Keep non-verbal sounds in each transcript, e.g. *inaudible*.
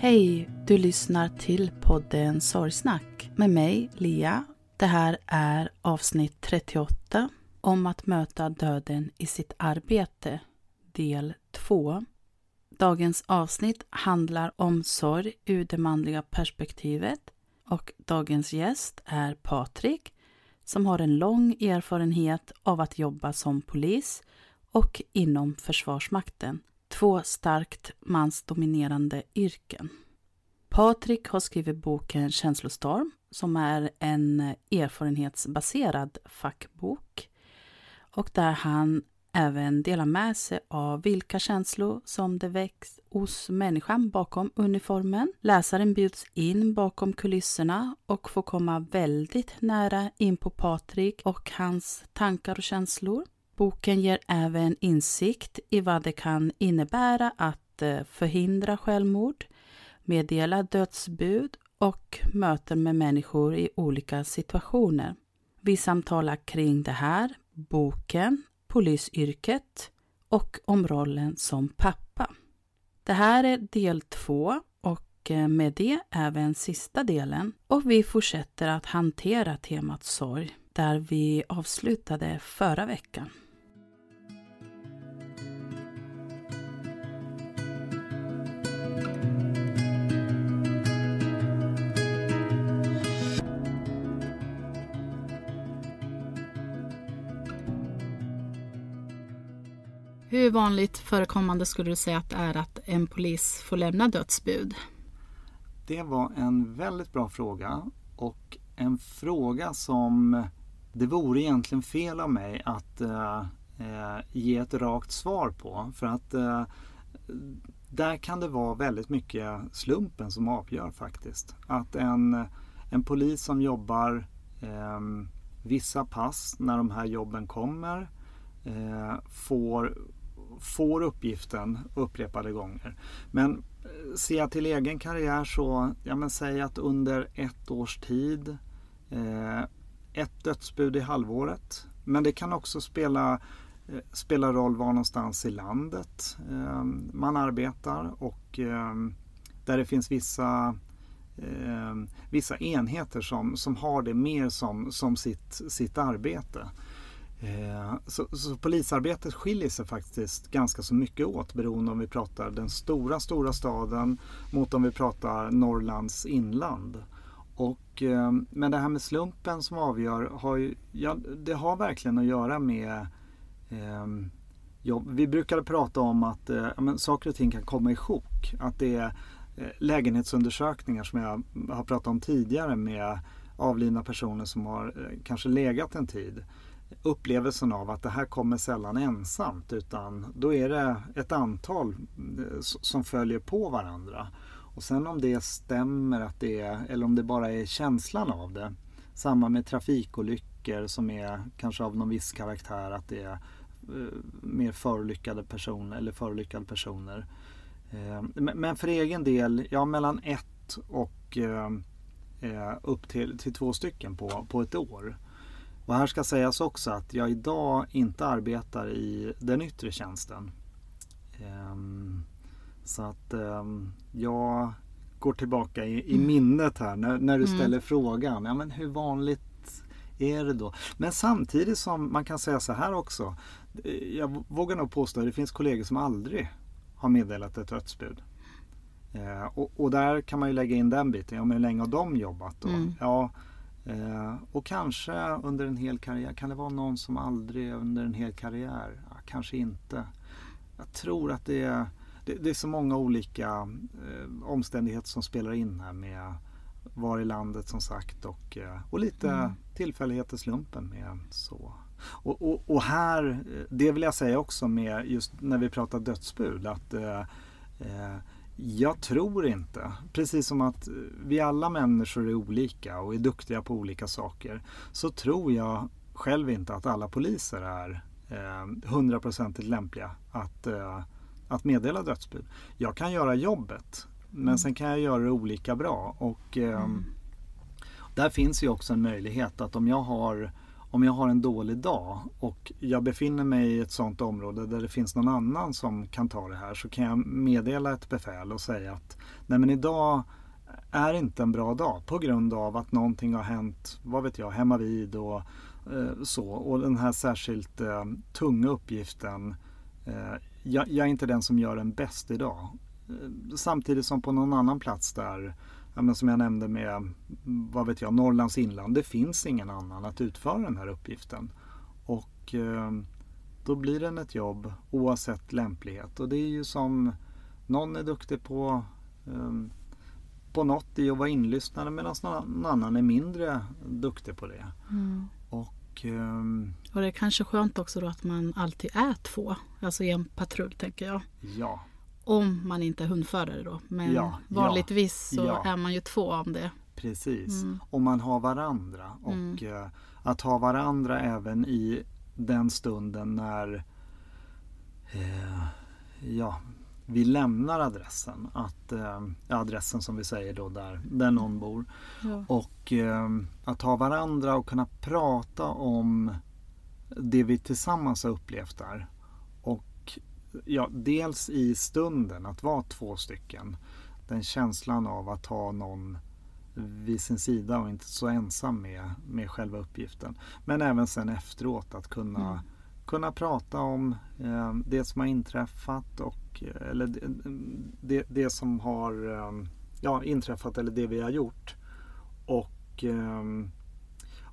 Hej! Du lyssnar till podden Sorgsnack med mig, Lia. Det här är avsnitt 38 om att möta döden i sitt arbete, del 2. Dagens avsnitt handlar om sorg ur det manliga perspektivet och dagens gäst är Patrik som har en lång erfarenhet av att jobba som polis och inom Försvarsmakten två starkt mansdominerande yrken. Patrik har skrivit boken Känslostorm som är en erfarenhetsbaserad fackbok och där han även delar med sig av vilka känslor som det väcks hos människan bakom uniformen. Läsaren bjuds in bakom kulisserna och får komma väldigt nära in på Patrik och hans tankar och känslor. Boken ger även insikt i vad det kan innebära att eh, förhindra självmord, meddela dödsbud och möten med människor i olika situationer. Vi samtalar kring det här, boken, polisyrket och om rollen som pappa. Det här är del två och eh, med det även sista delen och vi fortsätter att hantera temat sorg där vi avslutade förra veckan. Hur vanligt förekommande skulle du säga att det är att en polis får lämna dödsbud? Det var en väldigt bra fråga och en fråga som det vore egentligen fel av mig att eh, eh ge ett rakt svar på. För att eh, där kan det vara väldigt mycket slumpen som avgör faktiskt. Att en, en polis som jobbar eh, vissa pass när de här jobben kommer eh, får, får uppgiften upprepade gånger. Men eh, ser jag till egen karriär så, ja men säg att under ett års tid, eh, ett dödsbud i halvåret. Men det kan också spela, eh, spela roll var någonstans i landet eh, man arbetar och eh, där det finns vissa eh, vissa enheter som, som har det mer som, som sitt, sitt arbete. Eh, så, så, polisarbetet skiljer sig faktiskt ganska så mycket åt beroende om vi pratar den stora, stora staden mot om vi pratar Norrlands inland. Och, eh, men det här med slumpen som avgör, har ju, ja, det har verkligen att göra med eh, jobb. Vi brukade prata om att eh, men, saker och ting kan komma i sjok. Att det är Eh, lägenhetsundersökningar som jag har pratat om tidigare med avlidna personer som har eh, kanske legat en tid. Upplevelsen av att det här kommer sällan ensamt utan då är det ett antal eh, som följer på varandra. Och sen om det stämmer att det är, eller om det bara är känslan av det. Samma med trafikolyckor som är kanske av någon viss karaktär att det är eh, mer förolyckade personer eller förolyckade personer. Eh, men för egen del, ja mellan ett och upp till, till två stycken på, på ett år. Och här ska sägas också att jag idag inte arbetar i den yttre tjänsten. Ehm, så att ehm, jag går tillbaka i, i mm. minnet här när, när du mm. ställer frågan. Ja, men hur vanligt är det då? Men samtidigt som man kan säga så här också. Jag vågar nog påstå att det finns kollegor som aldrig har meddelat ett dödsbud. Eh, och, och, där kan man ju lägga in den biten. Ja, men hur länge har de jobbat då? Mm. Ja, eh, och kanske under en hel karriär. Kan det vara någon som aldrig under en hel karriär? Ja, kanske inte. Jag tror att det är, det, det är så många olika eh, omständigheter som spelar in här med var i landet som sagt och, eh, och lite mm. tillfälligheter slumpen med så. Och, och, och, här, det vill jag säga också med just när vi pratar dödsbud att eh, eh, jag tror inte, precis som att vi alla människor är olika och är duktiga på olika saker, så tror jag själv inte att alla poliser är eh, hundraprocentigt lämpliga att, eh, att meddela dödsbud. Jag kan göra jobbet, men mm. sen kan jag göra det olika bra. Och eh, mm. Där finns ju också en möjlighet att om jag har om jag har en dålig dag och jag befinner mig i ett sådant område där det finns någon annan som kan ta det här så kan jag meddela ett befäl och säga att nej men idag är inte en bra dag på grund av att någonting har hänt, vad vet jag, hemma vid och eh, så. Och den här särskilt eh, tunga uppgiften, eh, jag, jag, är inte den som gör den bäst idag. Eh, samtidigt som på någon annan plats där ja, men som jag nämnde med vad vet jag, Norrlands inland. Det finns ingen annan att utföra den här uppgiften. Och eh, då blir den ett jobb oavsett lämplighet. Och det är ju som någon är duktig på eh, på något i att vara inlyssnande medan någon annan är mindre duktig på det. Mm. Och, um, och det är kanske skönt också då att man alltid är två, alltså i en patrull tänker jag. Ja, om man inte är hundförare då. Men ja, vanligtvis ja, så ja. är man ju två om det. Precis, mm. och man har varandra. Och mm. uh, att ha varandra även i den stunden när uh, ja, vi lämnar adressen. Att, uh, adressen som vi säger då där, där någon bor. Och att ha varandra och kunna prata om det vi tillsammans har upplevt där ja, dels i stunden att vara två stycken. Den känslan av att ha någon vid sin sida och inte så ensam med, med själva uppgiften. Men även sen efteråt att kunna, mm. kunna prata om eh, det som har inträffat och eller det, det, det som har eh, ja, inträffat eller det vi har gjort. Och eh,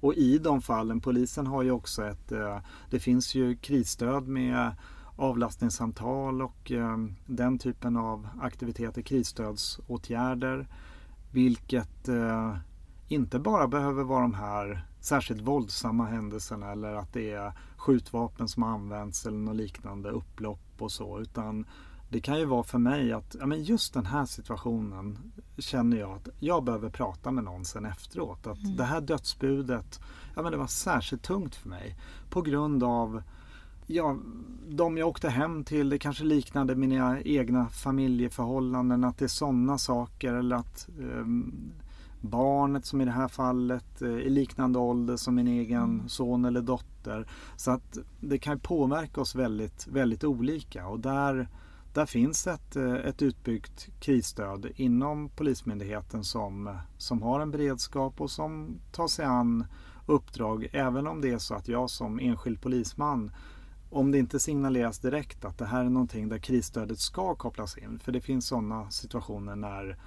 och i de fallen, polisen har ju också ett, eh, det finns ju krisstöd med avlastningssamtal och eh, den typen av aktiviteter, krisstödsåtgärder. Vilket eh, inte bara behöver vara de här särskilt våldsamma händelserna eller att det är skjutvapen som används eller något liknande, upplopp och så. Utan det kan ju vara för mig att ja, men just den här situationen känner jag att jag behöver prata med någon sen efteråt. Att mm. det här dödsbudet, ja men det var särskilt tungt för mig. På grund av ja, de jag åkte hem till, det kanske liknade mina egna familjeförhållanden. Att det är sådana saker eller att eh, barnet som i det här fallet eh, i liknande ålder som min egen mm. son eller dotter. Så att det kan påverka oss väldigt, väldigt olika och där, där finns ett, eh, ett utbyggt krisstöd inom Polismyndigheten som, som har en beredskap och som tar sig an uppdrag även om det är så att jag som enskild polisman om det inte signaleras direkt att det här är någonting där krisstödet ska kopplas in. För det finns sådana situationer när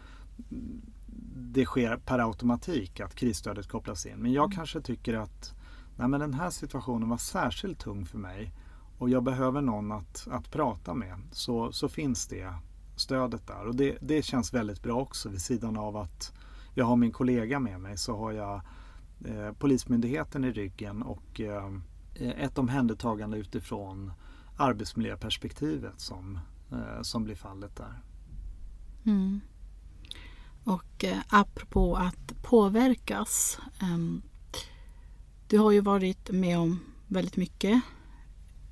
det sker per automatik att krisstödet kopplas in. Men jag mm. kanske tycker att nej men den här situationen var särskilt tung för mig och jag behöver någon att, att prata med. Så, så finns det stödet där och det, det känns väldigt bra också vid sidan av att jag har min kollega med mig så har jag eh, Polismyndigheten i ryggen och eh, ett omhändertagande utifrån arbetsmiljöperspektivet som, eh, som blir fallet där. Mm. Och eh, apropå att påverkas. Eh, du har ju varit med om väldigt mycket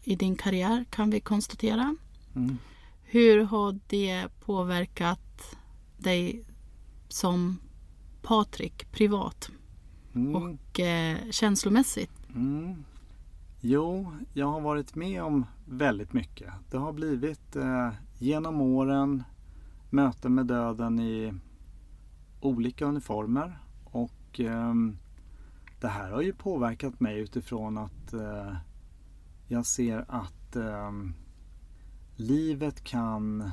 i din karriär kan vi konstatera. Mm. Hur har det påverkat dig som Patrik privat mm. och eh, känslomässigt? Mm. Jo, jag har varit med om väldigt mycket. Det har blivit eh, genom åren möten med döden i olika uniformer och eh, det här har ju påverkat mig utifrån att eh, jag ser att eh, livet kan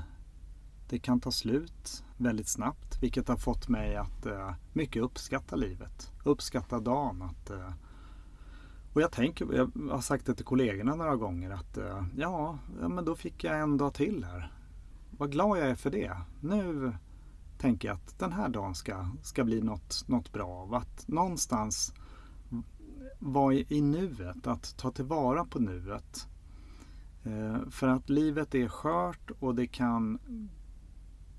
det kan ta slut väldigt snabbt vilket har fått mig att eh, mycket uppskatta livet. Uppskatta dagen. Att, eh, och jag tänker, jag har sagt det till kollegorna några gånger att eh, ja, men då fick jag en dag till här. Vad glad jag är för det. Nu tänker jag att den här dagen ska, ska bli något, något bra av. Att någonstans vara i, i nuet, att ta tillvara på nuet. Eh, för att livet är skört och det kan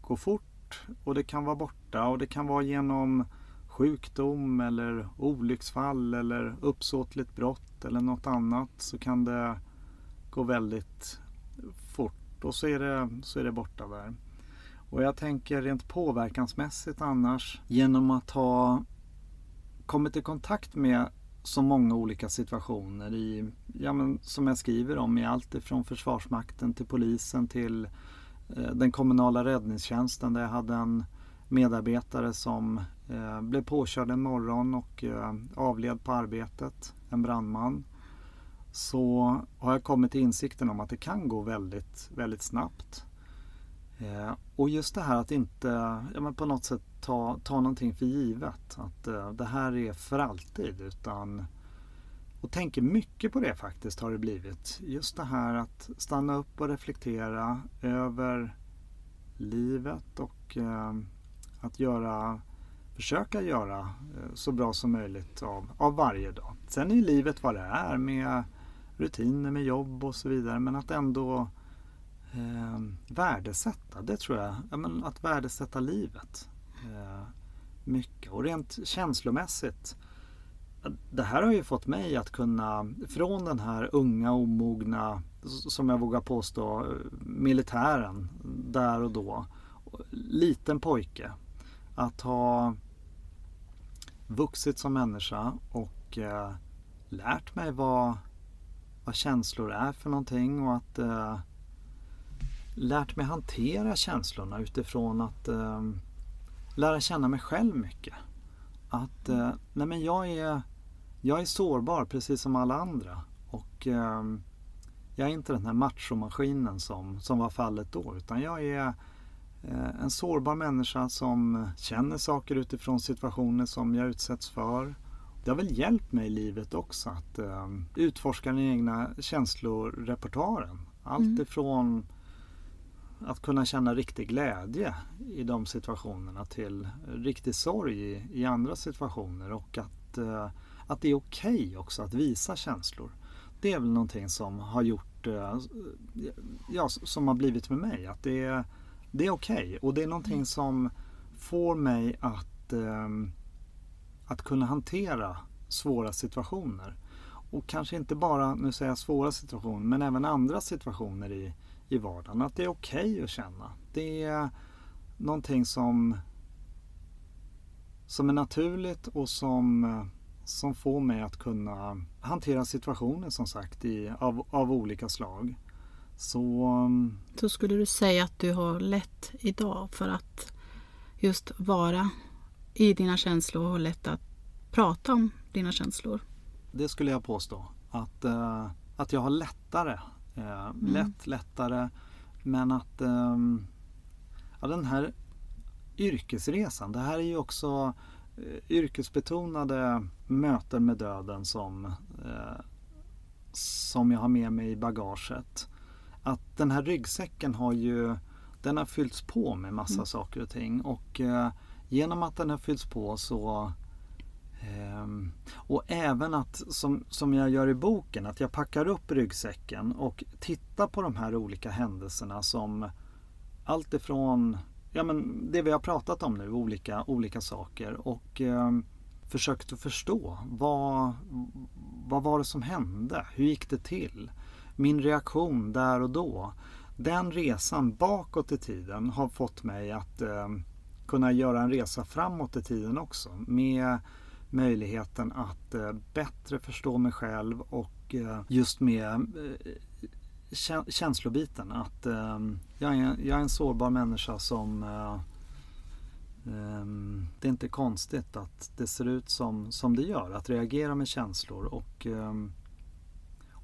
gå fort och det kan vara borta och det kan vara genom sjukdom eller olycksfall eller uppsåtligt brott eller något annat så kan det gå väldigt fort och så är det, så är det borta där. Och jag tänker rent påverkansmässigt annars genom att ha kommit i kontakt med så många olika situationer i, ja men som jag skriver om, i allt ifrån Försvarsmakten till polisen till eh, den kommunala räddningstjänsten där jag hade en medarbetare som eh, blev påkörd en morgon och eh, avled på arbetet, en brandman. Så har jag kommit till insikten om att det kan gå väldigt, väldigt snabbt. Eh, och just det här att inte ja, men på något sätt ta, ta någonting för givet. Att eh, det här är för alltid. Utan, och tänker mycket på det faktiskt har det blivit. Just det här att stanna upp och reflektera över livet och eh, att göra, försöka göra eh, så bra som möjligt av, av varje dag. Sen är livet vad det är med rutiner med jobb och så vidare. Men att ändå eh, värdesätta, det tror jag. Ja, men att värdesätta livet. Eh, mycket. Och rent känslomässigt. Det här har ju fått mig att kunna, från den här unga omogna, som jag vågar påstå, eh, militären där och då. Liten pojke. Att ha vuxit som människa och eh, lärt mig vad, vad känslor är för någonting och att eh, lärt mig hantera känslorna utifrån att eh, lära känna mig själv mycket. Att eh, nej men jag, är, jag är sårbar precis som alla andra. Och eh, jag är inte den här machomaskinen som, som var fallet då. Utan jag är en sårbar människa som känner saker utifrån situationer som jag utsätts för. Det har väl hjälpt mig i livet också att eh, utforska den egna känslorepertoaren. Allt mm. ifrån att kunna känna riktig glädje i de situationerna till riktig sorg i, i andra situationer och att, eh, att det är okej okay också att visa känslor. Det är väl någonting som har gjort, eh, ja, som har blivit med mig. Att det är, det är okej okay. och det är någonting som får mig att, eh, att kunna hantera svåra situationer. Och kanske inte bara, nu säger jag svåra situationer, men även andra situationer i, i vardagen. Att det är okej okay att känna. Det är någonting som, som är naturligt och som, som får mig att kunna hantera situationer som sagt i, av, av olika slag. Så, Så skulle du säga att du har lätt idag för att just vara i dina känslor och lätt att prata om dina känslor? Det skulle jag påstå. Att, uh, att jag har lättare. Uh, mm. Lätt, lättare. Men att um, ja, den här yrkesresan. Det här är ju också uh, yrkesbetonade möten med döden som, som jag har med mig i bagaget. Att den här ryggsäcken har ju den har fyllts på med massa mm. saker och ting och genom att den har fyllts på så Ehm, och även att, som, som jag gör i boken, att jag packar upp ryggsäcken och tittar på de här olika händelserna som allt ifrån ja, men det vi har pratat om nu, olika, olika saker och eh, försökt att förstå vad, vad var det som hände? Hur gick det till? Min reaktion där och då. Den resan bakåt i tiden har fått mig att eh, kunna göra en resa framåt i tiden också med möjligheten att eh, bättre förstå mig själv och eh, just med eh, känslobiten. Att eh, jag är, jag är en sårbar människa som eh, eh, det är inte konstigt att det ser ut som, som det gör, att reagera med känslor. Och,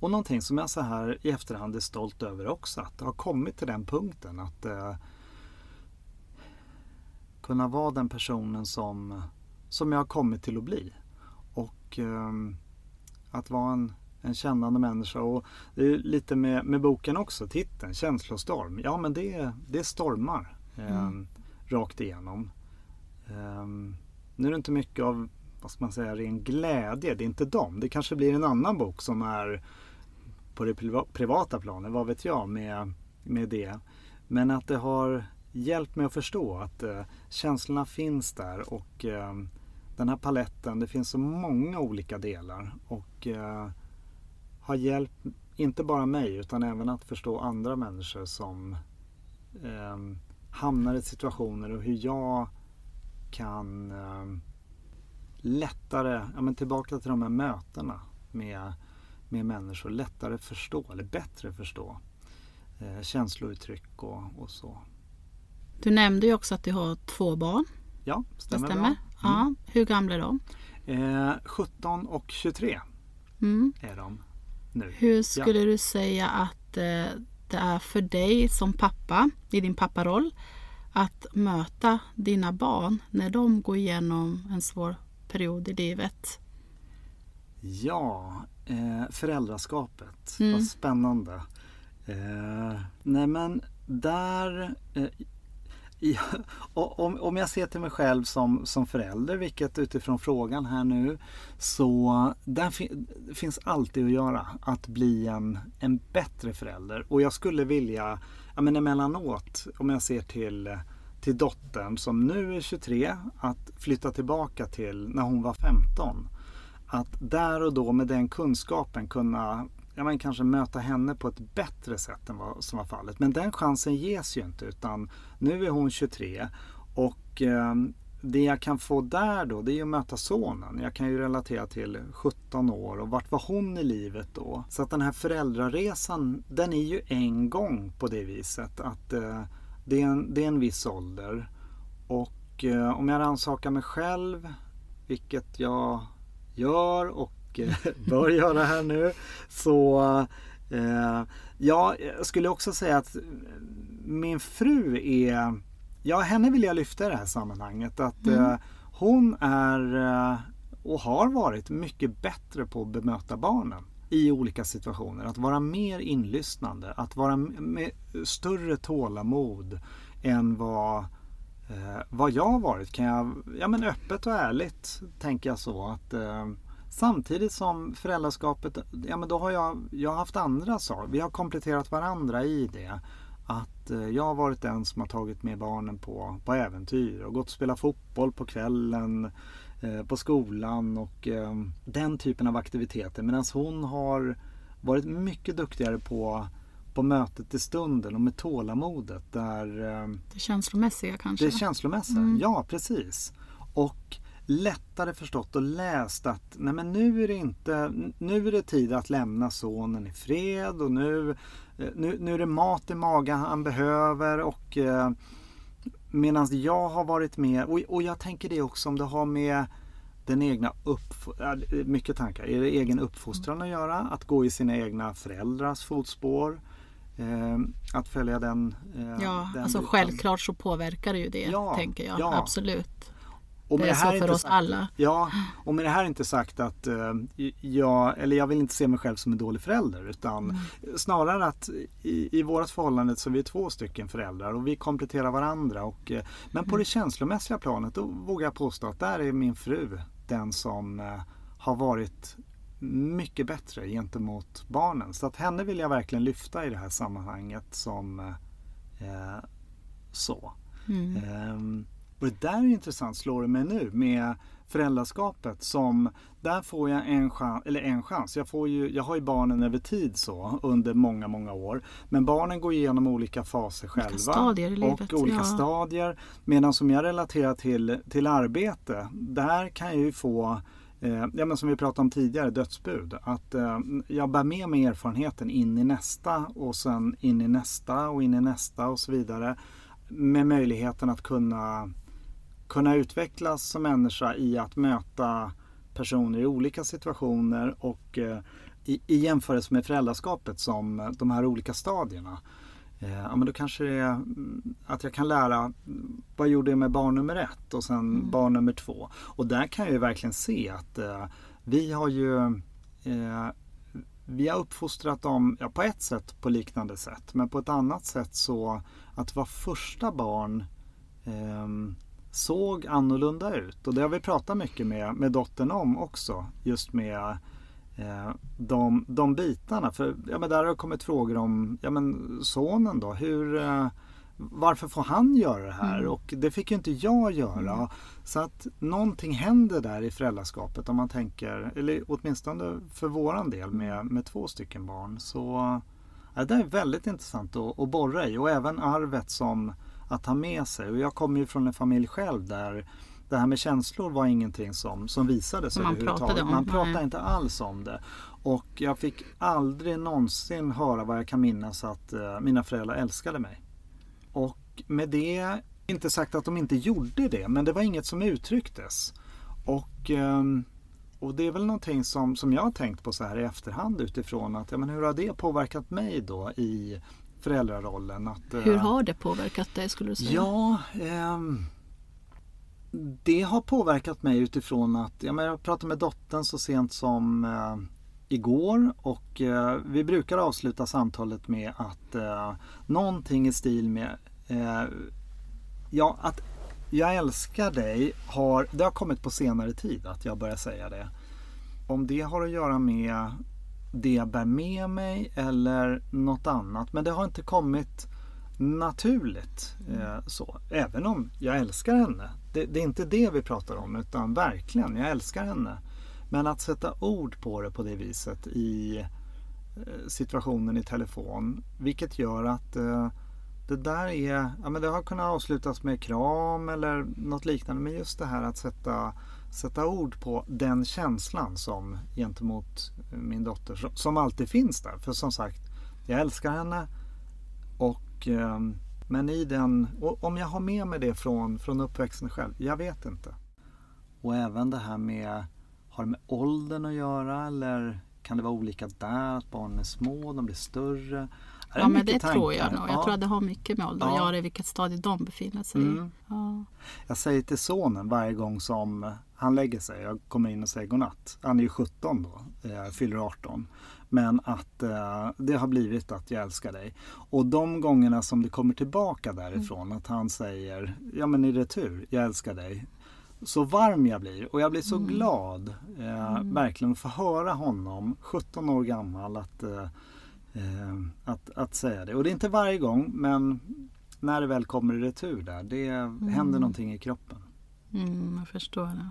och någonting som jag så här i efterhand är stolt över också, att det har kommit till den punkten att eh, kunna vara den personen som som jag har kommit till att bli. Och eh, att vara en, en kännande människa. Och det är lite med, med boken också, titeln Känslostorm. Ja men det, det stormar eh, mm. rakt igenom. Eh, nu är det inte mycket av vad ska man säga, ren glädje. Det är inte dem. Det kanske blir en annan bok som är på det privata planet, vad vet jag, med, med det. Men att det har hjälpt mig att förstå att eh, känslorna finns där och eh, den här paletten, det finns så många olika delar och eh, har hjälpt inte bara mig utan även att förstå andra människor som eh, hamnar i situationer och hur jag kan eh, lättare, ja men tillbaka till de här mötena med, med människor, lättare förstå eller bättre förstå eh, känslouttryck och, och så. Du nämnde ju också att du har två barn. Ja, stämmer. Det stämmer. Mm. Ja, hur gamla är de? Eh, 17 och 23 mm. är de nu. Hur skulle ja. du säga att eh, det är för dig som pappa, i din papparoll, att möta dina barn när de går igenom en svår period i livet? Ja, eh, föräldraskapet. Mm. Vad spännande. Eh, nej men där, eh, *laughs* om, om jag ser till mig själv som, som förälder, vilket utifrån frågan här nu, så där fi, finns alltid att göra. Att bli en, en bättre förälder. Och jag skulle vilja, ja men emellanåt, om jag ser till, till dottern som nu är 23, att flytta tillbaka till när hon var 15. Att där och då med den kunskapen kunna ja, men kanske möta henne på ett bättre sätt än vad som var fallet. Men den chansen ges ju inte utan nu är hon 23 och eh, det jag kan få där då det är att möta sonen. Jag kan ju relatera till 17 år och vart var hon i livet då? Så att den här föräldraresan den är ju en gång på det viset att eh, det, är en, det är en viss ålder. Och eh, om jag rannsakar mig själv, vilket jag gör och eh, *laughs* bör göra här nu. Så eh, ja, jag skulle också säga att min fru är, ja henne vill jag lyfta i det här sammanhanget. Att mm. eh, hon är eh, och har varit mycket bättre på att bemöta barnen i olika situationer. Att vara mer inlyssnande, att vara med större tålamod än vad, eh, vad jag har varit. Kan jag, ja men öppet och ärligt tänker jag så. att eh, Samtidigt som föräldraskapet, ja men då har jag, jag har haft andra saker. Vi har kompletterat varandra i det. att eh, jag har varit den som har tagit med barnen på, på äventyr och gått och spelat fotboll på kvällen eh, på skolan och eh, den typen av aktiviteter. Medan hon har varit mycket duktigare på, på mötet i stunden och med tålamodet. Där, det känslomässiga kanske? Det känslomässiga, mm. ja precis. Och lättare förstått och läst att nej men nu är det inte nu är det tid att lämna sonen i fred och nu, eh, nu, nu är det mat i magen han behöver och eh, medan jag har varit med och, och jag tänker det också om det har med den egna uppfostran, mycket tankar, är det egen uppfostran att göra? Att gå i sina egna föräldrars fotspår? Eh, att följa den. Eh, ja, den alltså biten. självklart så påverkar det ju det, ja, tänker jag. Ja. Absolut. Och det är det så för oss sagt, alla. Ja, och med det här inte sagt att uh, jag, eller jag vill inte se mig själv som en dålig förälder utan mm. snarare att i, i vårt förhållande så är vi två stycken föräldrar och vi kompletterar varandra. Och, uh, men på mm. det känslomässiga planet då vågar jag påstå att där är min fru den som uh, har varit mycket bättre gentemot barnen. Så att henne vill jag verkligen lyfta i det här sammanhanget som så. Mm. Um, och det där är intressant slår det mig nu med föräldraskapet som där får jag en chans, eller en chans. Jag, får ju, jag har ju barnen över tid så under många, många år. Men barnen går igenom olika faser själva. Olika i livet. Och olika ja. stadier. Medan som jag relaterar till, till arbete, där kan jag ju få Eh, ja, men som vi pratade om tidigare, dödsbud. Att eh, jag bär med mig erfarenheten in i nästa och sen in i nästa och in i nästa och så vidare. Med möjligheten att kunna kunna utvecklas som människa i att möta personer i olika situationer och eh, i, i jämförelse med föräldraskapet som de här olika stadierna. Eh, ja, men då kanske det är mm, att jag kan lära vad gjorde jag med barn nummer ett och sen mm. barn nummer två. Och där kan jag ju verkligen se att eh, vi har ju eh, vi har uppfostrat dem ja, på ett sätt på liknande sätt men på ett annat sätt så att vara första barn eh, såg annorlunda ut. Och det har vi pratat mycket med, med dottern om också. Just med de, de bitarna. För ja, men där har det kommit frågor om ja, men sonen då. Hur, eh, varför får han göra det här? Mm. Och det fick ju inte jag göra. Mm. Så att någonting händer där i föräldraskapet om man tänker, eller åtminstone för våran del med, med två stycken barn. Så ja, det är väldigt intressant att, att borra i och även arvet som att ha med sig. Och jag kommer ju från en familj själv där det här med känslor var ingenting som, som visades man överhuvudtaget. Man pratade inte alls om det. Och jag fick aldrig någonsin höra vad jag kan minnas att uh, mina föräldrar älskade mig. Och med det, inte sagt att de inte gjorde det, men det var inget som uttrycktes. Och, um, och det är väl någonting som, som jag har tänkt på så här i efterhand utifrån att ja, men hur har det påverkat mig då i föräldrarollen. Att, Hur eh, har det påverkat dig skulle du säga? Ja, eh, det har påverkat mig utifrån att ja, men jag pratade med dottern så sent som eh, igår och eh, vi brukar avsluta samtalet med att eh, någonting i stil med eh, ja, att jag älskar dig har, det har kommit på senare tid att jag börjar säga det. Om det har att göra med det jag bär med mig eller något annat. Men det har inte kommit naturligt. Eh, så. Även om jag älskar henne. Det, det, är inte det vi pratar om utan verkligen, jag älskar henne. Men att sätta ord på det på det viset i eh, situationen i telefon. Vilket gör att eh, det där är, ja men det har kunnat avslutas med kram eller något liknande. Men just det här att sätta sätta ord på den känslan som gentemot eh, min dotter som alltid finns där. För som sagt, jag älskar henne och eh, men i den, om jag har med mig det från, från uppväxten själv, jag vet inte. Och även det här med, har det med åldern att göra eller kan det vara olika där? Att barnen är små, de blir större? ja men det tankar? tror jag nog. Jag ja. tror att det har mycket med ålder att göra i vilket stadie de befinner sig mm. i. Ja. Jag säger till sonen varje gång som han lägger sig, jag kommer in och säger godnatt. Han är ju 17 då, eh, fyller 18. Men att eh, det har blivit att jag älskar dig. Och de gångerna som det kommer tillbaka därifrån, mm. att han säger, ja men i retur, jag älskar dig. Så varm jag blir och jag blir så mm. glad, eh, mm. verkligen, att få höra honom, 17 år gammal, att eh, eh, att, att säga det. Och det är inte varje gång men när det väl kommer i retur där, det mm. händer någonting i kroppen. Mm, jag förstår det.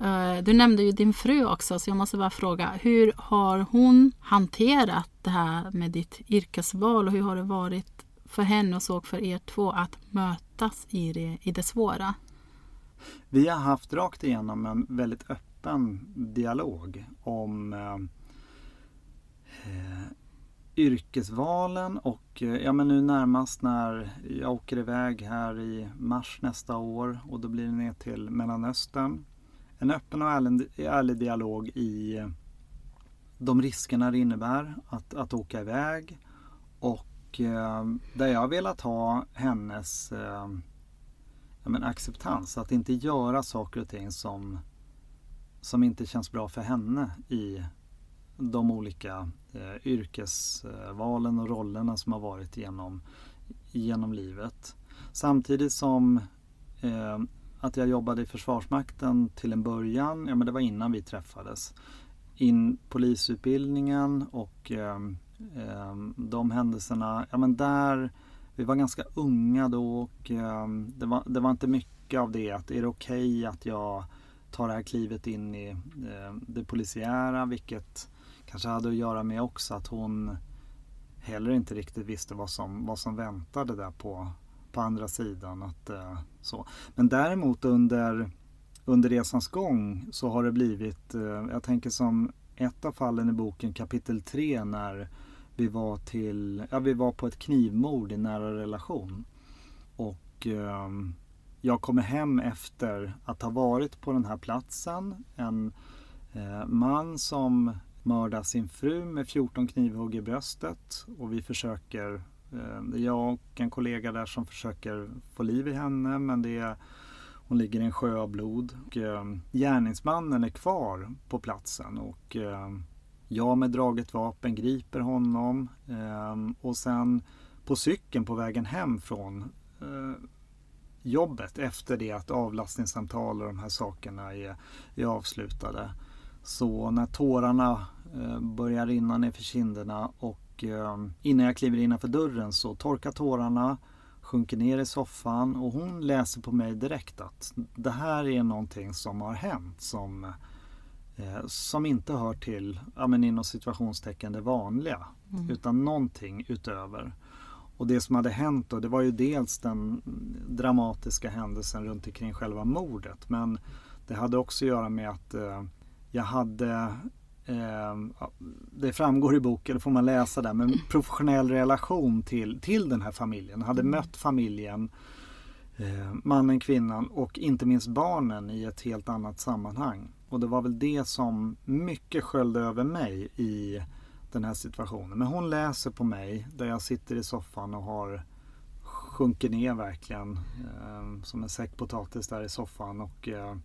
Eh, du nämnde ju din fru också, så jag måste bara fråga, hur har hon hanterat det här med ditt yrkesval och hur har det varit för henne och så för er två att mötas i det, i det svåra? Vi har haft rakt igenom en väldigt öppen dialog om eh, eh yrkesvalen och eh, ja, men nu närmast när jag åker iväg här i mars nästa år och då blir det ner till Mellanöstern. En öppen och ärlig, ärlig dialog i eh, de riskerna det innebär att, att åka iväg och eh, där jag velat ha hennes eh, men, acceptans. Att inte göra saker och ting som, som inte känns bra för henne i de olika eh, yrkesvalen och rollerna som har varit genom, genom livet. Samtidigt som eh, att jag jobbade i Försvarsmakten till en början, ja men det var innan vi träffades. In polisutbildningen och eh, eh, de händelserna, ja men där vi var ganska unga då och eh, det, var, det var inte mycket av det att är det okej okay att jag tar det här klivet in i eh, det polisiära? Vilket kanske hade att göra med också att hon heller inte riktigt visste vad som, vad som väntade där på, på andra sidan. Att, eh, så. Men däremot under, under resans gång så har det blivit, eh, jag tänker som ett av fallen i boken kapitel 3 när vi var, till, ja, vi var på ett knivmord i nära relation. Och eh, jag kommer hem efter att ha varit på den här platsen. En eh, man som mördar sin fru med 14 knivhugg i bröstet. Och vi försöker, Eh, det är jag och en kollega där som försöker få liv i henne. Men det är, hon ligger i en sjö av blod. Och, eh, gärningsmannen är kvar på platsen. och eh, jag med draget vapen griper honom eh, och sen på cykeln på vägen hem från eh, jobbet efter det att avlastningssamtal och de här sakerna är, är avslutade. Så när tårarna eh, börjar rinna ner för kinderna och eh, innan jag kliver innanför dörren så torkar tårarna, sjunker ner i soffan och hon läser på mig direkt att det här är någonting som har hänt som eh, som inte hör till, ja men inom situationstecken det vanliga. Mm. Utan någonting utöver. Och det som hade hänt då, det var ju dels den dramatiska händelsen runt omkring själva mordet. Men det hade också att göra med att eh, jag hade det framgår i boken, det får man läsa där, men *clears throat* professionell relation till, till den här familjen. Hade mm. mött familjen, eh, mannen, kvinnan och inte minst barnen i ett helt annat sammanhang. Och det var väl det som mycket sköljde över mig i den här situationen. Men hon läser på mig där jag sitter i soffan och har sjunkit ner verkligen eh, som en säck potatis där i soffan och eh,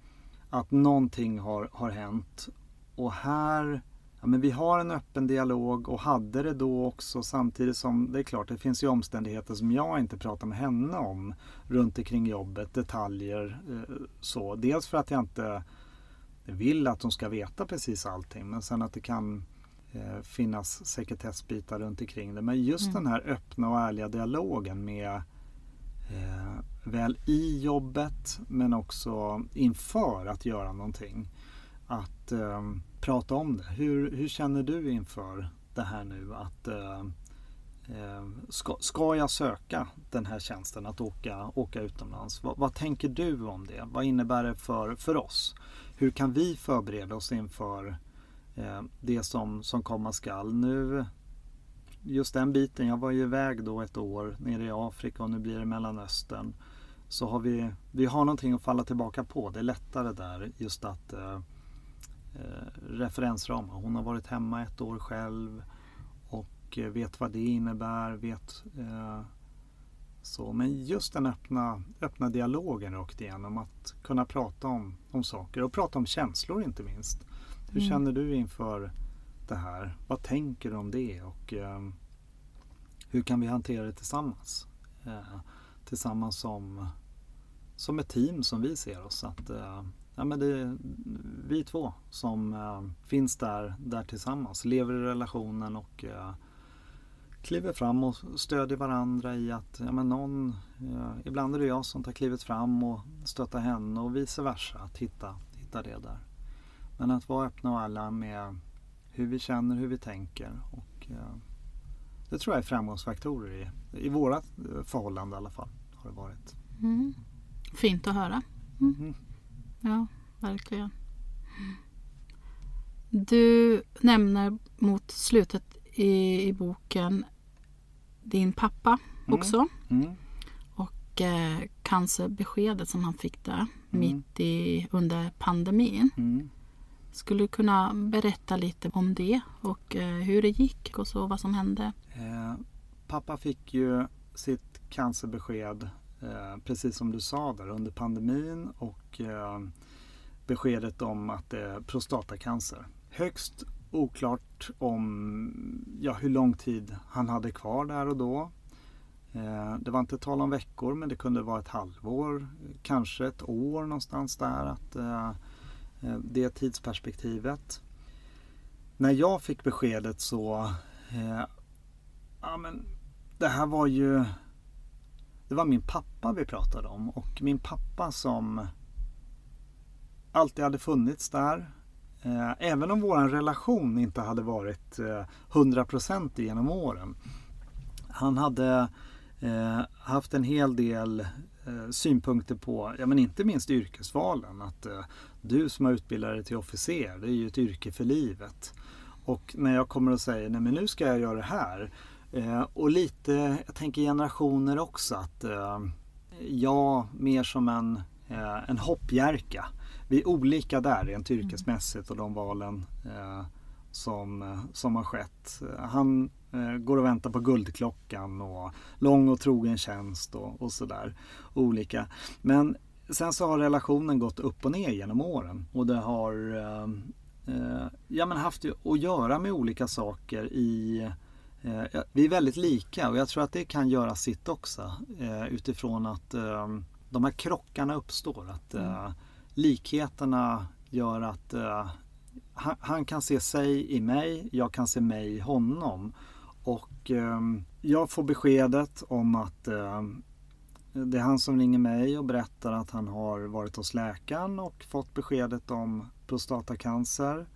att någonting har, har hänt. Och här, ja, men vi har en öppen dialog och hade det då också samtidigt som det är klart det finns ju omständigheter som jag inte pratar med henne om runt omkring jobbet, detaljer eh, så. Dels för att jag inte vill att de ska veta precis allting men sen att det kan eh, finnas sekretessbitar runt omkring det. Men just mm. den här öppna och ärliga dialogen med eh, väl i jobbet men också inför att göra någonting att eh, prata om det. Hur, hur känner du inför det här nu? Att eh, ehm, ska, ska jag söka den här tjänsten att åka, åka utomlands? Vad, vad, tänker du om det? Vad innebär det för, för oss? Hur kan vi förbereda oss inför eh, det som, som komma skall? Nu just den biten, jag var ju iväg då ett år nere i Afrika och nu blir det Mellanöstern. Så har vi, vi har någonting att falla tillbaka på. Det är lättare där just att eh, eh, referensramar. Hon har varit hemma ett år själv och eh, vet vad det innebär. Vet, eh, så. Men just den öppna, öppna dialogen rakt igenom. Att kunna prata om, om saker och prata om känslor inte minst. Hur mm. känner du inför det här? Vad tänker du om det? Och eh, hur kan vi hantera det tillsammans? Eh, tillsammans som, som ett team som vi ser oss. Att, eh, ja, men det är vi två som eh, finns där, där tillsammans, lever i relationen och eh, kliver fram och stödjer varandra i att ja, men någon, eh, ibland är det jag som tar klivet fram och stöttar henne och vice versa. Att hitta, hitta det där. Men att vara öppna och alla med hur vi känner, hur vi tänker. Och, det tror jag är framgångsfaktorer i, i våra eh, förhållande i alla fall. Har det varit. Mm. Fint att höra. Mm. Mm. Ja, verkligen. Du nämner mot slutet i, i boken din pappa mm. också. Mm. Och eh, cancerbeskedet som han fick där mm. mitt i, under pandemin. Skulle du kunna berätta lite om det och eh, hur det gick och så vad som hände? Eh, pappa fick ju sitt cancerbesked Eh, precis som du sa där under pandemin och eh, beskedet om att det är prostatacancer. Högst oklart om ja, hur lång tid han hade kvar där och då. Eh, det var inte tal om veckor men det kunde vara ett halvår, kanske ett år någonstans där. Att, eh, eh det tidsperspektivet. När jag fick beskedet så, eh, ja men det här var ju, det var min pappa vi pratade om och min pappa som alltid hade funnits där. Eh, även om vår relation inte hade varit eh, hundraprocentig genom åren. Han hade eh, haft en hel del synpunkter på, ja men inte minst yrkesvalen. Att du som har utbildat dig till officer, det är ju ett yrke för livet. Och när jag kommer och säger, nej men nu ska jag göra det här. Eh, och lite, jag tänker generationer också, att eh, jag mer som en, eh, en hoppjerka. Vi är olika där rent yrkesmässigt och de valen eh, som, som har skett. Han Eh, går och väntar på guldklockan och lång och trogen tjänst och, och sådär. Olika. Men sen så har relationen gått upp och ner genom åren och det har eh, eh ja, men haft att göra med olika saker i eh, vi är väldigt lika och jag tror att det kan göra sitt också eh, utifrån att eh, de här krockarna uppstår. Att mm. likheterna gör att han, kan se sig i mig, jag kan se mig i honom. Och eh, jag får beskedet om att eh, det är han som ringer mig och berättar att han har varit hos läkaren och fått beskedet om prostatacancer.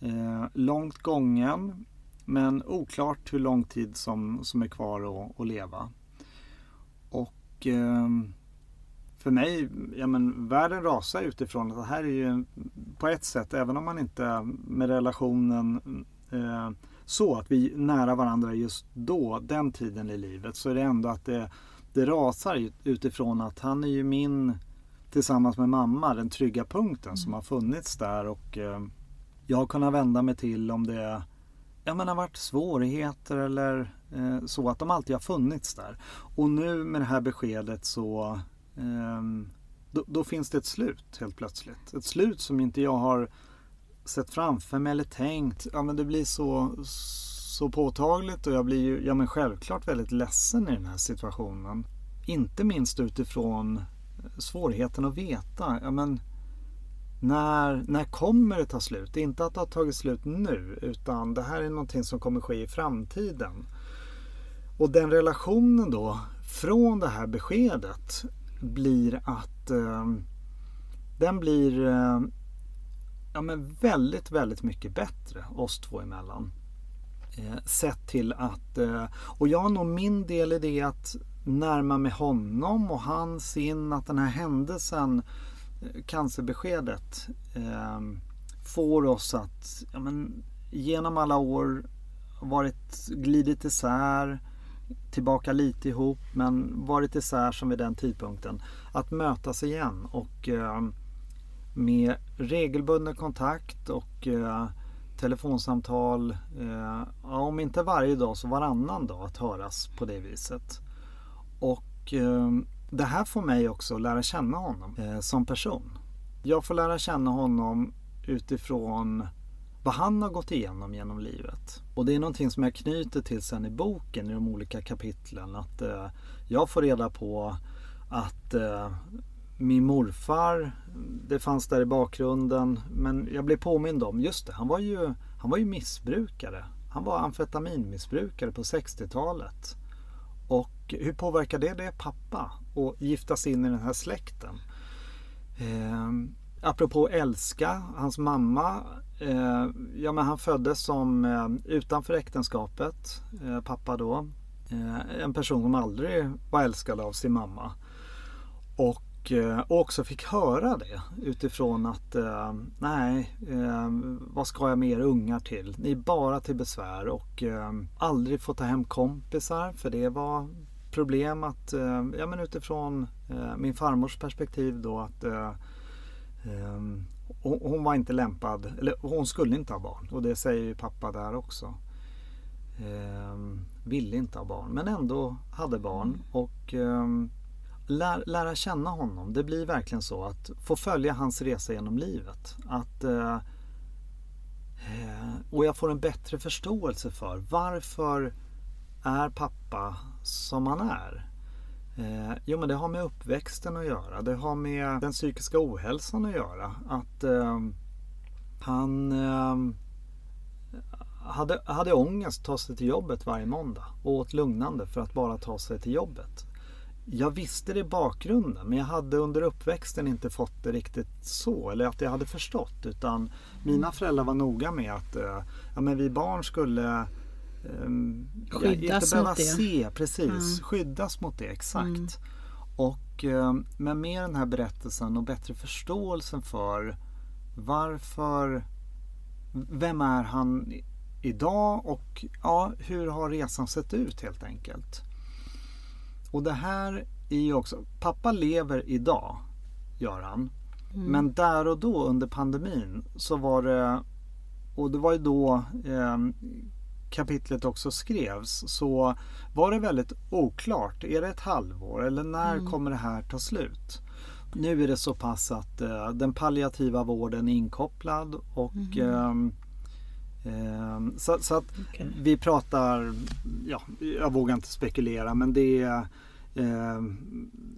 Eh, långt gången men oklart hur lång tid som, som är kvar att, att leva. Och ehm, för mig, ja men världen rasar utifrån att det här är ju på ett sätt, även om man inte med relationen eh, så att vi är nära varandra just då, den tiden i livet, så är det ändå att det, det rasar utifrån att han är ju min, tillsammans med mamma, den trygga punkten mm. som har funnits där och eh, jag har kunnat vända mig till om det ja, men har varit svårigheter eller eh, så, att de alltid har funnits där. Och nu med det här beskedet så eh, då, då, finns det ett slut helt plötsligt. Ett slut som inte jag har sett framför mig eller tänkt. Ja men det blir så, så påtagligt och jag blir ju ja, men självklart väldigt ledsen i den här situationen. Inte minst utifrån eh, svårigheten att veta. Ja, men när, när kommer det ta slut? Det är inte att det har tagit slut nu utan det här är någonting som kommer ske i framtiden. Och den relationen då från det här beskedet blir att eh, den blir eh, ja, men väldigt, väldigt mycket bättre oss två emellan. Eh, sett till att, eh, och jag har nog min del i det att närma mig honom och han sin, att den här händelsen, eh, cancerbeskedet, eh, får oss att ja, men, genom alla år varit glidit isär, tillbaka lite ihop men varit isär som vid den tidpunkten. Att mötas igen och eh, med regelbunden kontakt och eh, telefonsamtal, eh, om inte varje dag så varannan dag att höras på det viset. Och eh, det här får mig också att lära känna honom eh, som person. Jag får lära känna honom utifrån vad han har gått igenom genom livet. Och det är någonting som jag knyter till sen i boken i de olika kapitlen. Att eh, jag får reda på att eh, min morfar, det fanns där i bakgrunden. Men jag blev påmind om, just det, han var ju, han var ju missbrukare. Han var amfetaminmissbrukare på 60-talet. Och hur påverkar det det pappa och giftas in i den här släkten? Eh, apropå älska, hans mamma, eh, ja men han föddes som eh, utanför äktenskapet, eh, pappa då. Eh, en person som aldrig var älskad av sin mamma. Och eh, och också fick höra det utifrån att eh, nej, eh, vad ska jag med er ungar till? Ni är bara till besvär och eh, aldrig få ta hem kompisar för det var problem att, ja men utifrån min farmors perspektiv då att hon var inte lämpad, eller hon skulle inte ha barn och det säger ju pappa där också. ville inte ha barn men ändå hade barn och lär, lära känna honom. Det blir verkligen så att få följa hans resa genom livet. Att, eh, eh, och jag får en bättre förståelse för varför är pappa som han är. Eh, jo men det har med uppväxten att göra. Det har med den psykiska ohälsan att göra. Att eh, han eh, hade, hade ångest att ta sig till jobbet varje måndag och åt lugnande för att bara ta sig till jobbet jag visste det i bakgrunden men jag hade under uppväxten inte fått det riktigt så eller att jag hade förstått utan mina föräldrar var noga med att eh, ja, men vi barn skulle skyddas inte mot det. se, precis, mm. skyddas mot det exakt. Mm. Och, um, men med den här berättelsen och bättre förståelsen för varför, vem är han idag och ja, hur har resan sett ut helt enkelt. Och det här är ju också, pappa lever idag, gör han. Mm. Men där och då under pandemin så var det, och det var ju då eh, kapitlet också skrevs, så var det väldigt oklart. Är det ett halvår eller när mm. kommer det här ta slut? Nu är det så pass att eh, den palliativa vården är inkopplad och mm. eh, så, så, att okay. vi pratar, ja, jag vågar inte spekulera men det är Eh,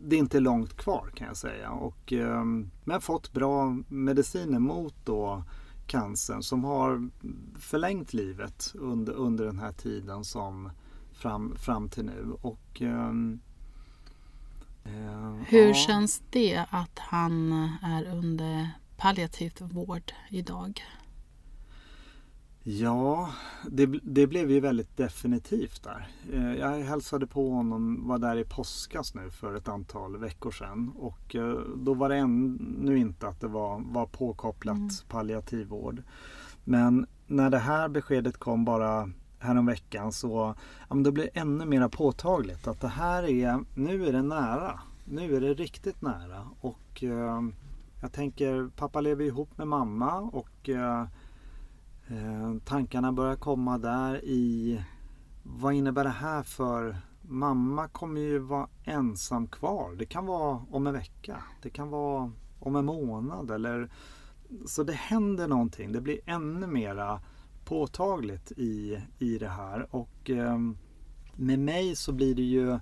det är inte långt kvar kan jag säga. Och, eh, men jag har fått bra mediciner mot då cancern som har förlängt livet under, under den här tiden som fram, fram till nu. Och, eh, Hur ja. känns det att han är under palliativt vård idag? Ja, det, det, blev ju väldigt definitivt där. Eh, jag hälsade på honom, var där i påskas nu för ett antal veckor sedan och eh, då var det ännu inte att det var, var påkopplat mm. palliativvård. Men när det här beskedet kom bara häromveckan så ja, men det blev ännu mer påtagligt att det här är, nu är det nära. Nu är det riktigt nära och eh, jag tänker, pappa lever ihop med mamma och Eh, Eh, tankarna börjar komma där i vad innebär det här för mamma kommer ju vara ensam kvar. Det kan vara om en vecka. Det kan vara om en månad eller så det händer någonting. Det blir ännu mera påtagligt i, i det här och eh, med mig så blir det ju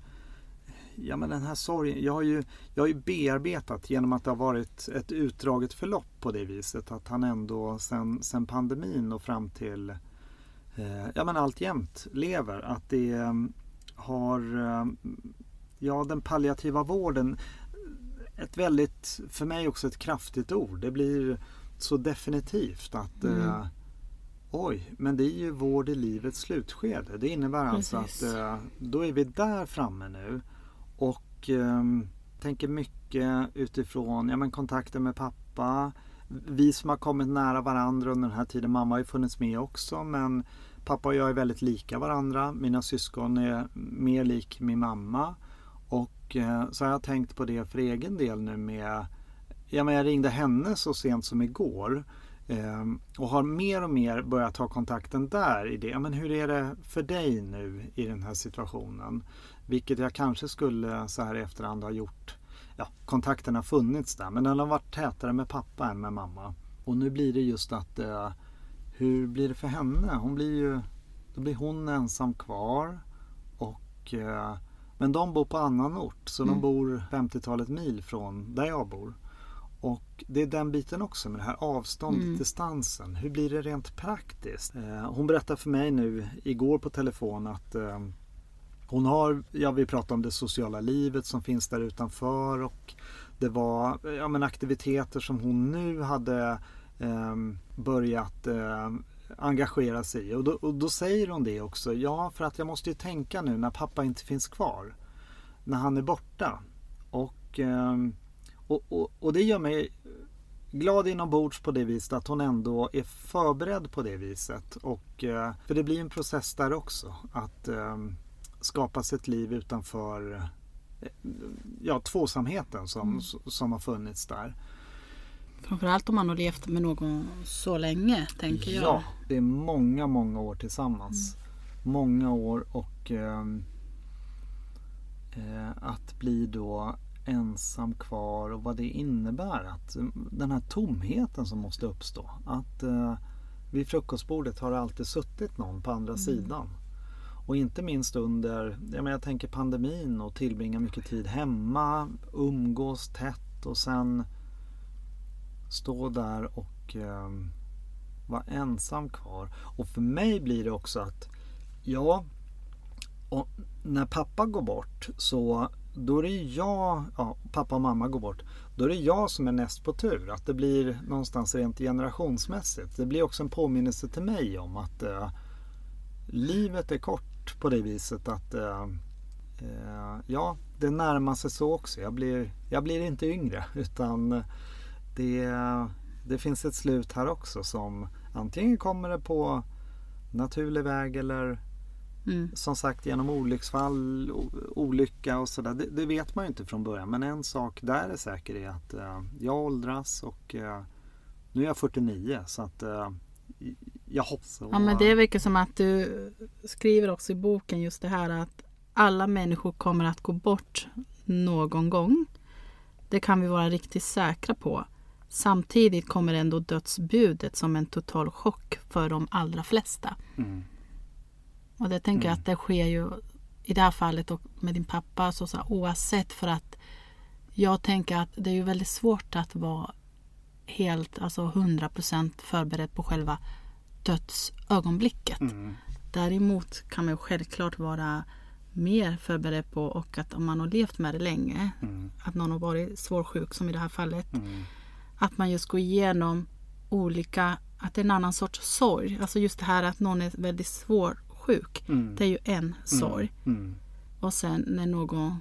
ja men den här sorgen, jag har, ju, jag har ju bearbetat genom att det har varit ett utdraget förlopp på det viset. Att han ändå sen, sen pandemin och fram till, eh, ja men alltjämt lever. Att det eh, har, eh, ja den palliativa vården, ett väldigt, för mig också ett kraftigt ord. Det blir så definitivt att Mm. eh, oj, men det är ju vård i livets slutskede. Det innebär alltså Precis. att eh, då är vi där framme nu och eh, tänker mycket utifrån ja, men kontakten med pappa. Vi som har kommit nära varandra under den här tiden. Mamma har ju funnits med också men pappa och jag är väldigt lika varandra. Mina syskon är mer lik min mamma. Och eh, så har jag tänkt på det för egen del nu med Ja, men jag ringde henne så sent som igår och har mer och mer börjat ta kontakten där i det. Men hur är det för dig nu i den här situationen? Vilket jag kanske skulle så här i efterhand ha gjort. Ja, kontakten har funnits där men den har varit tätare med pappa än med mamma. Och nu blir det just att eh, hur blir det för henne? Hon blir ju, då blir hon ensam kvar. Och, eh, men de bor på annan ort så de Mm. bor 50-talet mil från där jag bor. Och det är den biten också med det här avståndet, Mm. distansen. Hur blir det rent praktiskt? Eh, hon berättade för mig nu igår på telefon att eh, hon har, ja vi pratade om det sociala livet som finns där utanför och det var ja, men aktiviteter som hon nu hade eh, börjat engagera sig i. Och då, och då säger hon det också. Ja, för att jag måste ju tänka nu när pappa inte finns kvar. När han är borta. Och, ehm, och, och, och det gör mig glad inombords på det viset att hon ändå är förberedd på det viset. Och, eh, för det blir en process där också. Att ehm, skapa sig ett liv utanför eh, ja, tvåsamheten som, som har funnits där. Framförallt om man har levt med någon så länge, tänker jag. Ja, det är många, många år tillsammans. Många år och ehm, eh, att bli då ensam kvar och vad det innebär. Att eh, den här tomheten som måste uppstå. Att eh, vid frukostbordet har det alltid suttit någon på andra sidan. Och inte minst under, jag, menar, jag tänker pandemin och tillbringa mycket tid hemma, umgås tätt och sen stå där och eh, vara ensam kvar. Och för mig blir det också att ja, när pappa går bort så då är det jag, ja, pappa och mamma går bort, då är det jag som är näst på tur. Att det blir någonstans rent generationsmässigt. Det blir också en påminnelse till mig om att eh, livet är kort på det viset att eh, eh, ja, det närmar sig så också. Jag blir, jag blir inte yngre *laughs* utan det, det finns ett slut här också som antingen kommer det på naturlig väg eller Mm. som sagt genom olycksfall, olycka och sådär. Det, det vet man ju inte från början. Men en sak där är säker är att eh, jag åldras och eh, nu är jag 49 så att eh, jag hoppas. Ja, men det verkar som att du skriver också i boken just det här att alla människor kommer att gå bort någon gång. Det kan vi vara riktigt säkra på. Samtidigt kommer ändå dödsbudet som en total chock för de allra flesta. Mm. Och det tänker jag att det sker ju i det här fallet och med din pappa så, så här, oavsett för att jag tänker att det är ju väldigt svårt att vara helt, alltså 100% förberedd på själva dödsögonblicket. Mm. Däremot kan man ju självklart vara mer förberedd på och att om man har levt med det länge, Mm. att någon har varit svårsjuk som i det här fallet, Mm. att man just går igenom olika, att det är en annan sorts sorg. Alltså just det här att någon är väldigt svårsjuk. Mm. Det är ju en sorg. Mm. Och sen när någon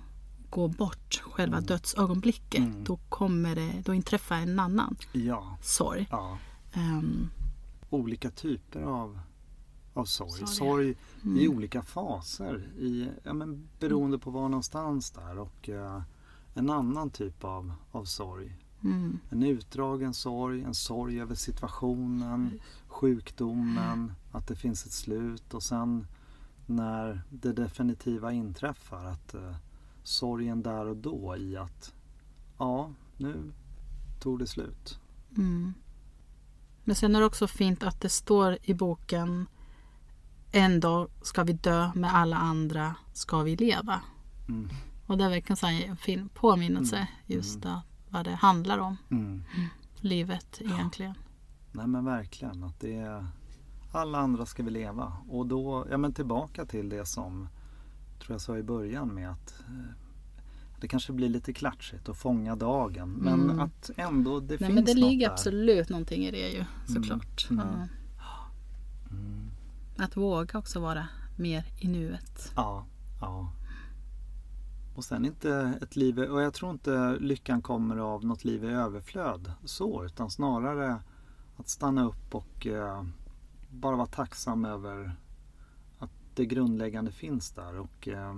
går bort, själva dödsögonblicket, Mm. då kommer det, då inträffar en annan Ja, sorg. ja. Ehm, olika typer av, av sorg. Sorg, ja. Sorg Mm. i olika faser. I, ja, men beroende på var någonstans där. Och eh, en annan typ av, av sorg. Mm, En utdragen sorg, en sorg över situationen, sjukdomen, att det finns ett slut och sen när det definitiva inträffar att eh, sorgen där och då i att ja, nu tog det slut. mm. Men sen är det också fint att det står i boken En dag ska vi dö, med alla andra ska vi leva. Mm. Och det är verkligen en fin påminnelse just att vad det handlar om, Mm. livet egentligen. Nej men verkligen att det är alla andra ska vi leva och då, ja men tillbaka till det som tror jag sa i början med att eh, det kanske blir lite klatschigt att fånga dagen. Men Mm. att ändå det Nej, finns men det något ligger där. absolut någonting i det ju såklart. Mm. Ja. Mm. Att våga också vara mer i nuet. Ja, ja. Och sen inte ett liv, och jag tror inte lyckan kommer av något liv i överflöd så, utan snarare att stanna upp och eh, bara vara tacksam över att det grundläggande finns där och eh,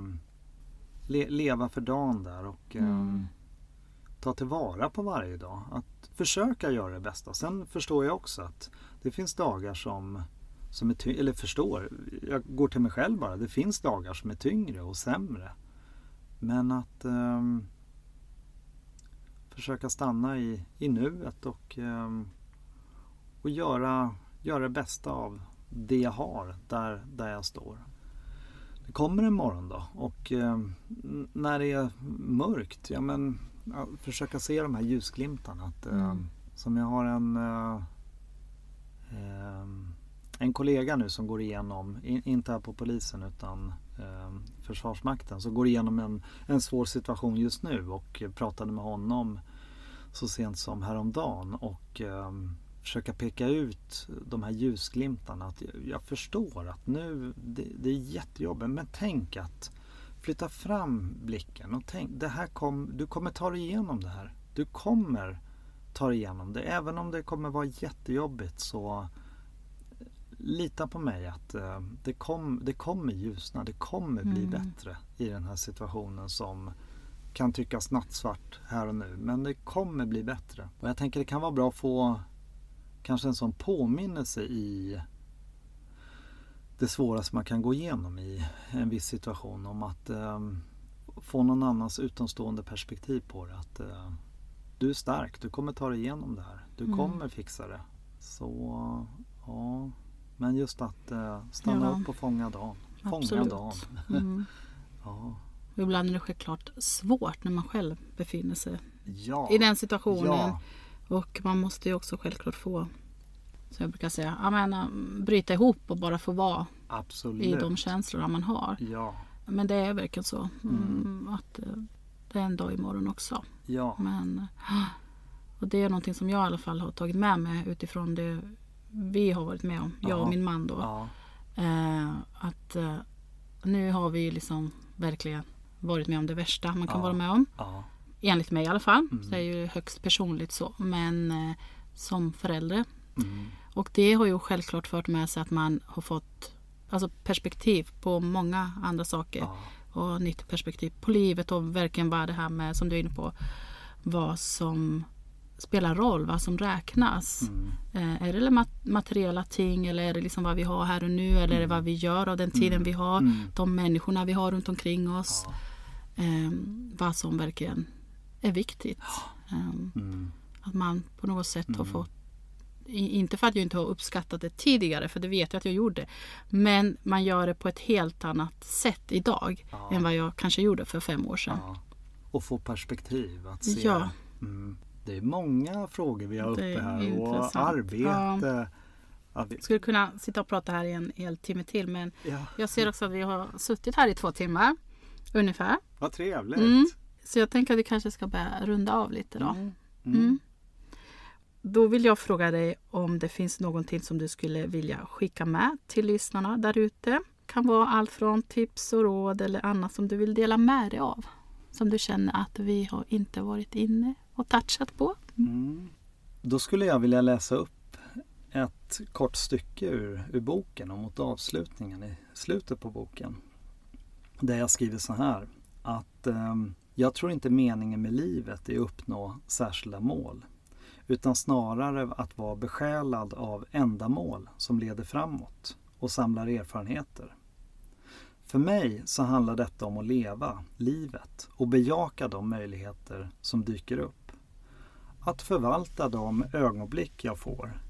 le, leva för dagen där och eh, Mm. ta tillvara på varje dag. Att försöka göra det bästa. Sen förstår jag också att det finns dagar som, som är eller förstår, jag går till mig själv bara. Det finns dagar som är tyngre och sämre. Men att ehm, försöka stanna i, i nuet och, ehm, och göra, göra det bästa av det jag har där, där jag står. Det kommer en morgondag och ehm, n- när det är mörkt, ja men ja, försöka se de här ljusglimtarna. Att, Mm. Som jag har en ehm, en kollega nu som går igenom, in, inte här på polisen utan eh, Försvarsmakten, som går igenom en, en svår situation just nu och pratade med honom så sent som häromdagen och eh, försöka peka ut de här ljusglimtarna. Att jag, jag förstår att nu, det, det är jättejobbigt men tänk att flytta fram blicken och tänk, det här kom, du kommer ta dig igenom det här. Du kommer ta dig igenom det. Även om det kommer vara jättejobbigt så lita på mig att eh, det, kom, det kommer ljusna. Det kommer bli Mm. bättre i den här situationen som kan tyckas nattsvart här och nu. Men det kommer bli bättre. Och jag tänker det kan vara bra att få kanske en sån påminnelse i det svåraste man kan gå igenom i en viss situation om att eh, få någon annans utomstående perspektiv på det. Att eh, du är stark, du kommer ta dig igenom det här. Du Mm. kommer fixa det. Så ja, men just att eh, stanna Ja. upp och fånga dagen. Fånga Absolut. dagen. *laughs* Mm. Ja. Ibland är det självklart svårt när man själv befinner sig Ja. i den situationen. Och man måste ju också självklart få, som jag brukar säga, jag menar, bryta ihop och bara få vara Absolut. i de känslorna man har. Men det är verkligen så. Mm, att eh, det är en dag imorgon också. Men, eh, och det är någonting som jag i alla fall har tagit med mig utifrån det vi har varit med om. Jag Ja. och min man då. Eh, att eh, nu har vi liksom verkligen varit med om det värsta man kan vara med om. Ja. Enligt mig i alla fall. Mm. Så är ju högst personligt så. Men eh, som förälder. Mm. Och det har ju självklart fört med sig att man har fått alltså perspektiv på många andra saker. Ja. Och nytt perspektiv på livet och verkligen bara det här med som du är inne på. Vad som spelar roll, vad som räknas. Mm. Eh, är det mat- materiella ting eller är det liksom vad vi har här och nu eller är det vad vi gör av den tiden vi har. Mm. De människorna vi har runt omkring oss. Ja. Eh, vad som verkligen är viktigt. Eh, Mm. att man på något sätt har Mm. fått inte för att jag inte har uppskattat det tidigare, för det vet jag att jag gjorde. Men man gör det på ett helt annat sätt idag Ja. än vad jag kanske gjorde för fem år sedan. Ja. Och få perspektiv att se. Ja. Mm. Det är många frågor vi har uppe är här. Och intressant. arbete. Ja. vi- Skulle kunna sitta och prata här i en hel timme till, men Ja. jag ser också att vi har suttit här i två timmar ungefär. Vad trevligt. Mm. Så jag tänker att vi kanske ska börja runda av lite då. Mm. Mm. Då vill jag fråga dig om det finns någonting som du skulle vilja skicka med till lyssnarna där ute. kan vara allt från tips och råd eller annat som du vill dela med dig av. Som du känner att vi har inte varit inne och touchat på. Mm. Då skulle jag vilja läsa upp ett kort stycke ur, ur boken och mot avslutningen i slutet på boken. Där jag skriver så här att eh, jag tror inte meningen med livet är att uppnå särskilda mål utan snarare att vara besjälad av ändamål som leder framåt och samlar erfarenheter. För mig så handlar detta om att leva livet och bejaka de möjligheter som dyker upp. Att förvalta de ögonblick jag får,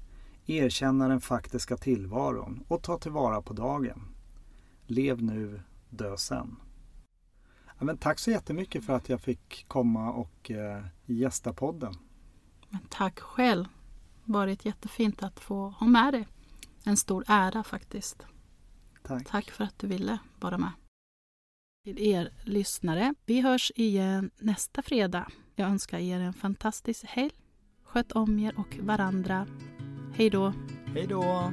erkänna den faktiska tillvaron och ta tillvara på dagen. Lev nu, dö sen. Ja, men tack så jättemycket för att jag fick komma och eh, gästa podden. Men tack själv. Varit jättefint att få ha med dig. En stor ära faktiskt. Tack. Tack för att du ville vara med. Till er lyssnare, vi hörs igen nästa fredag. Jag önskar er en fantastisk helg. Sköt om er och varandra. Hej då! Hej då!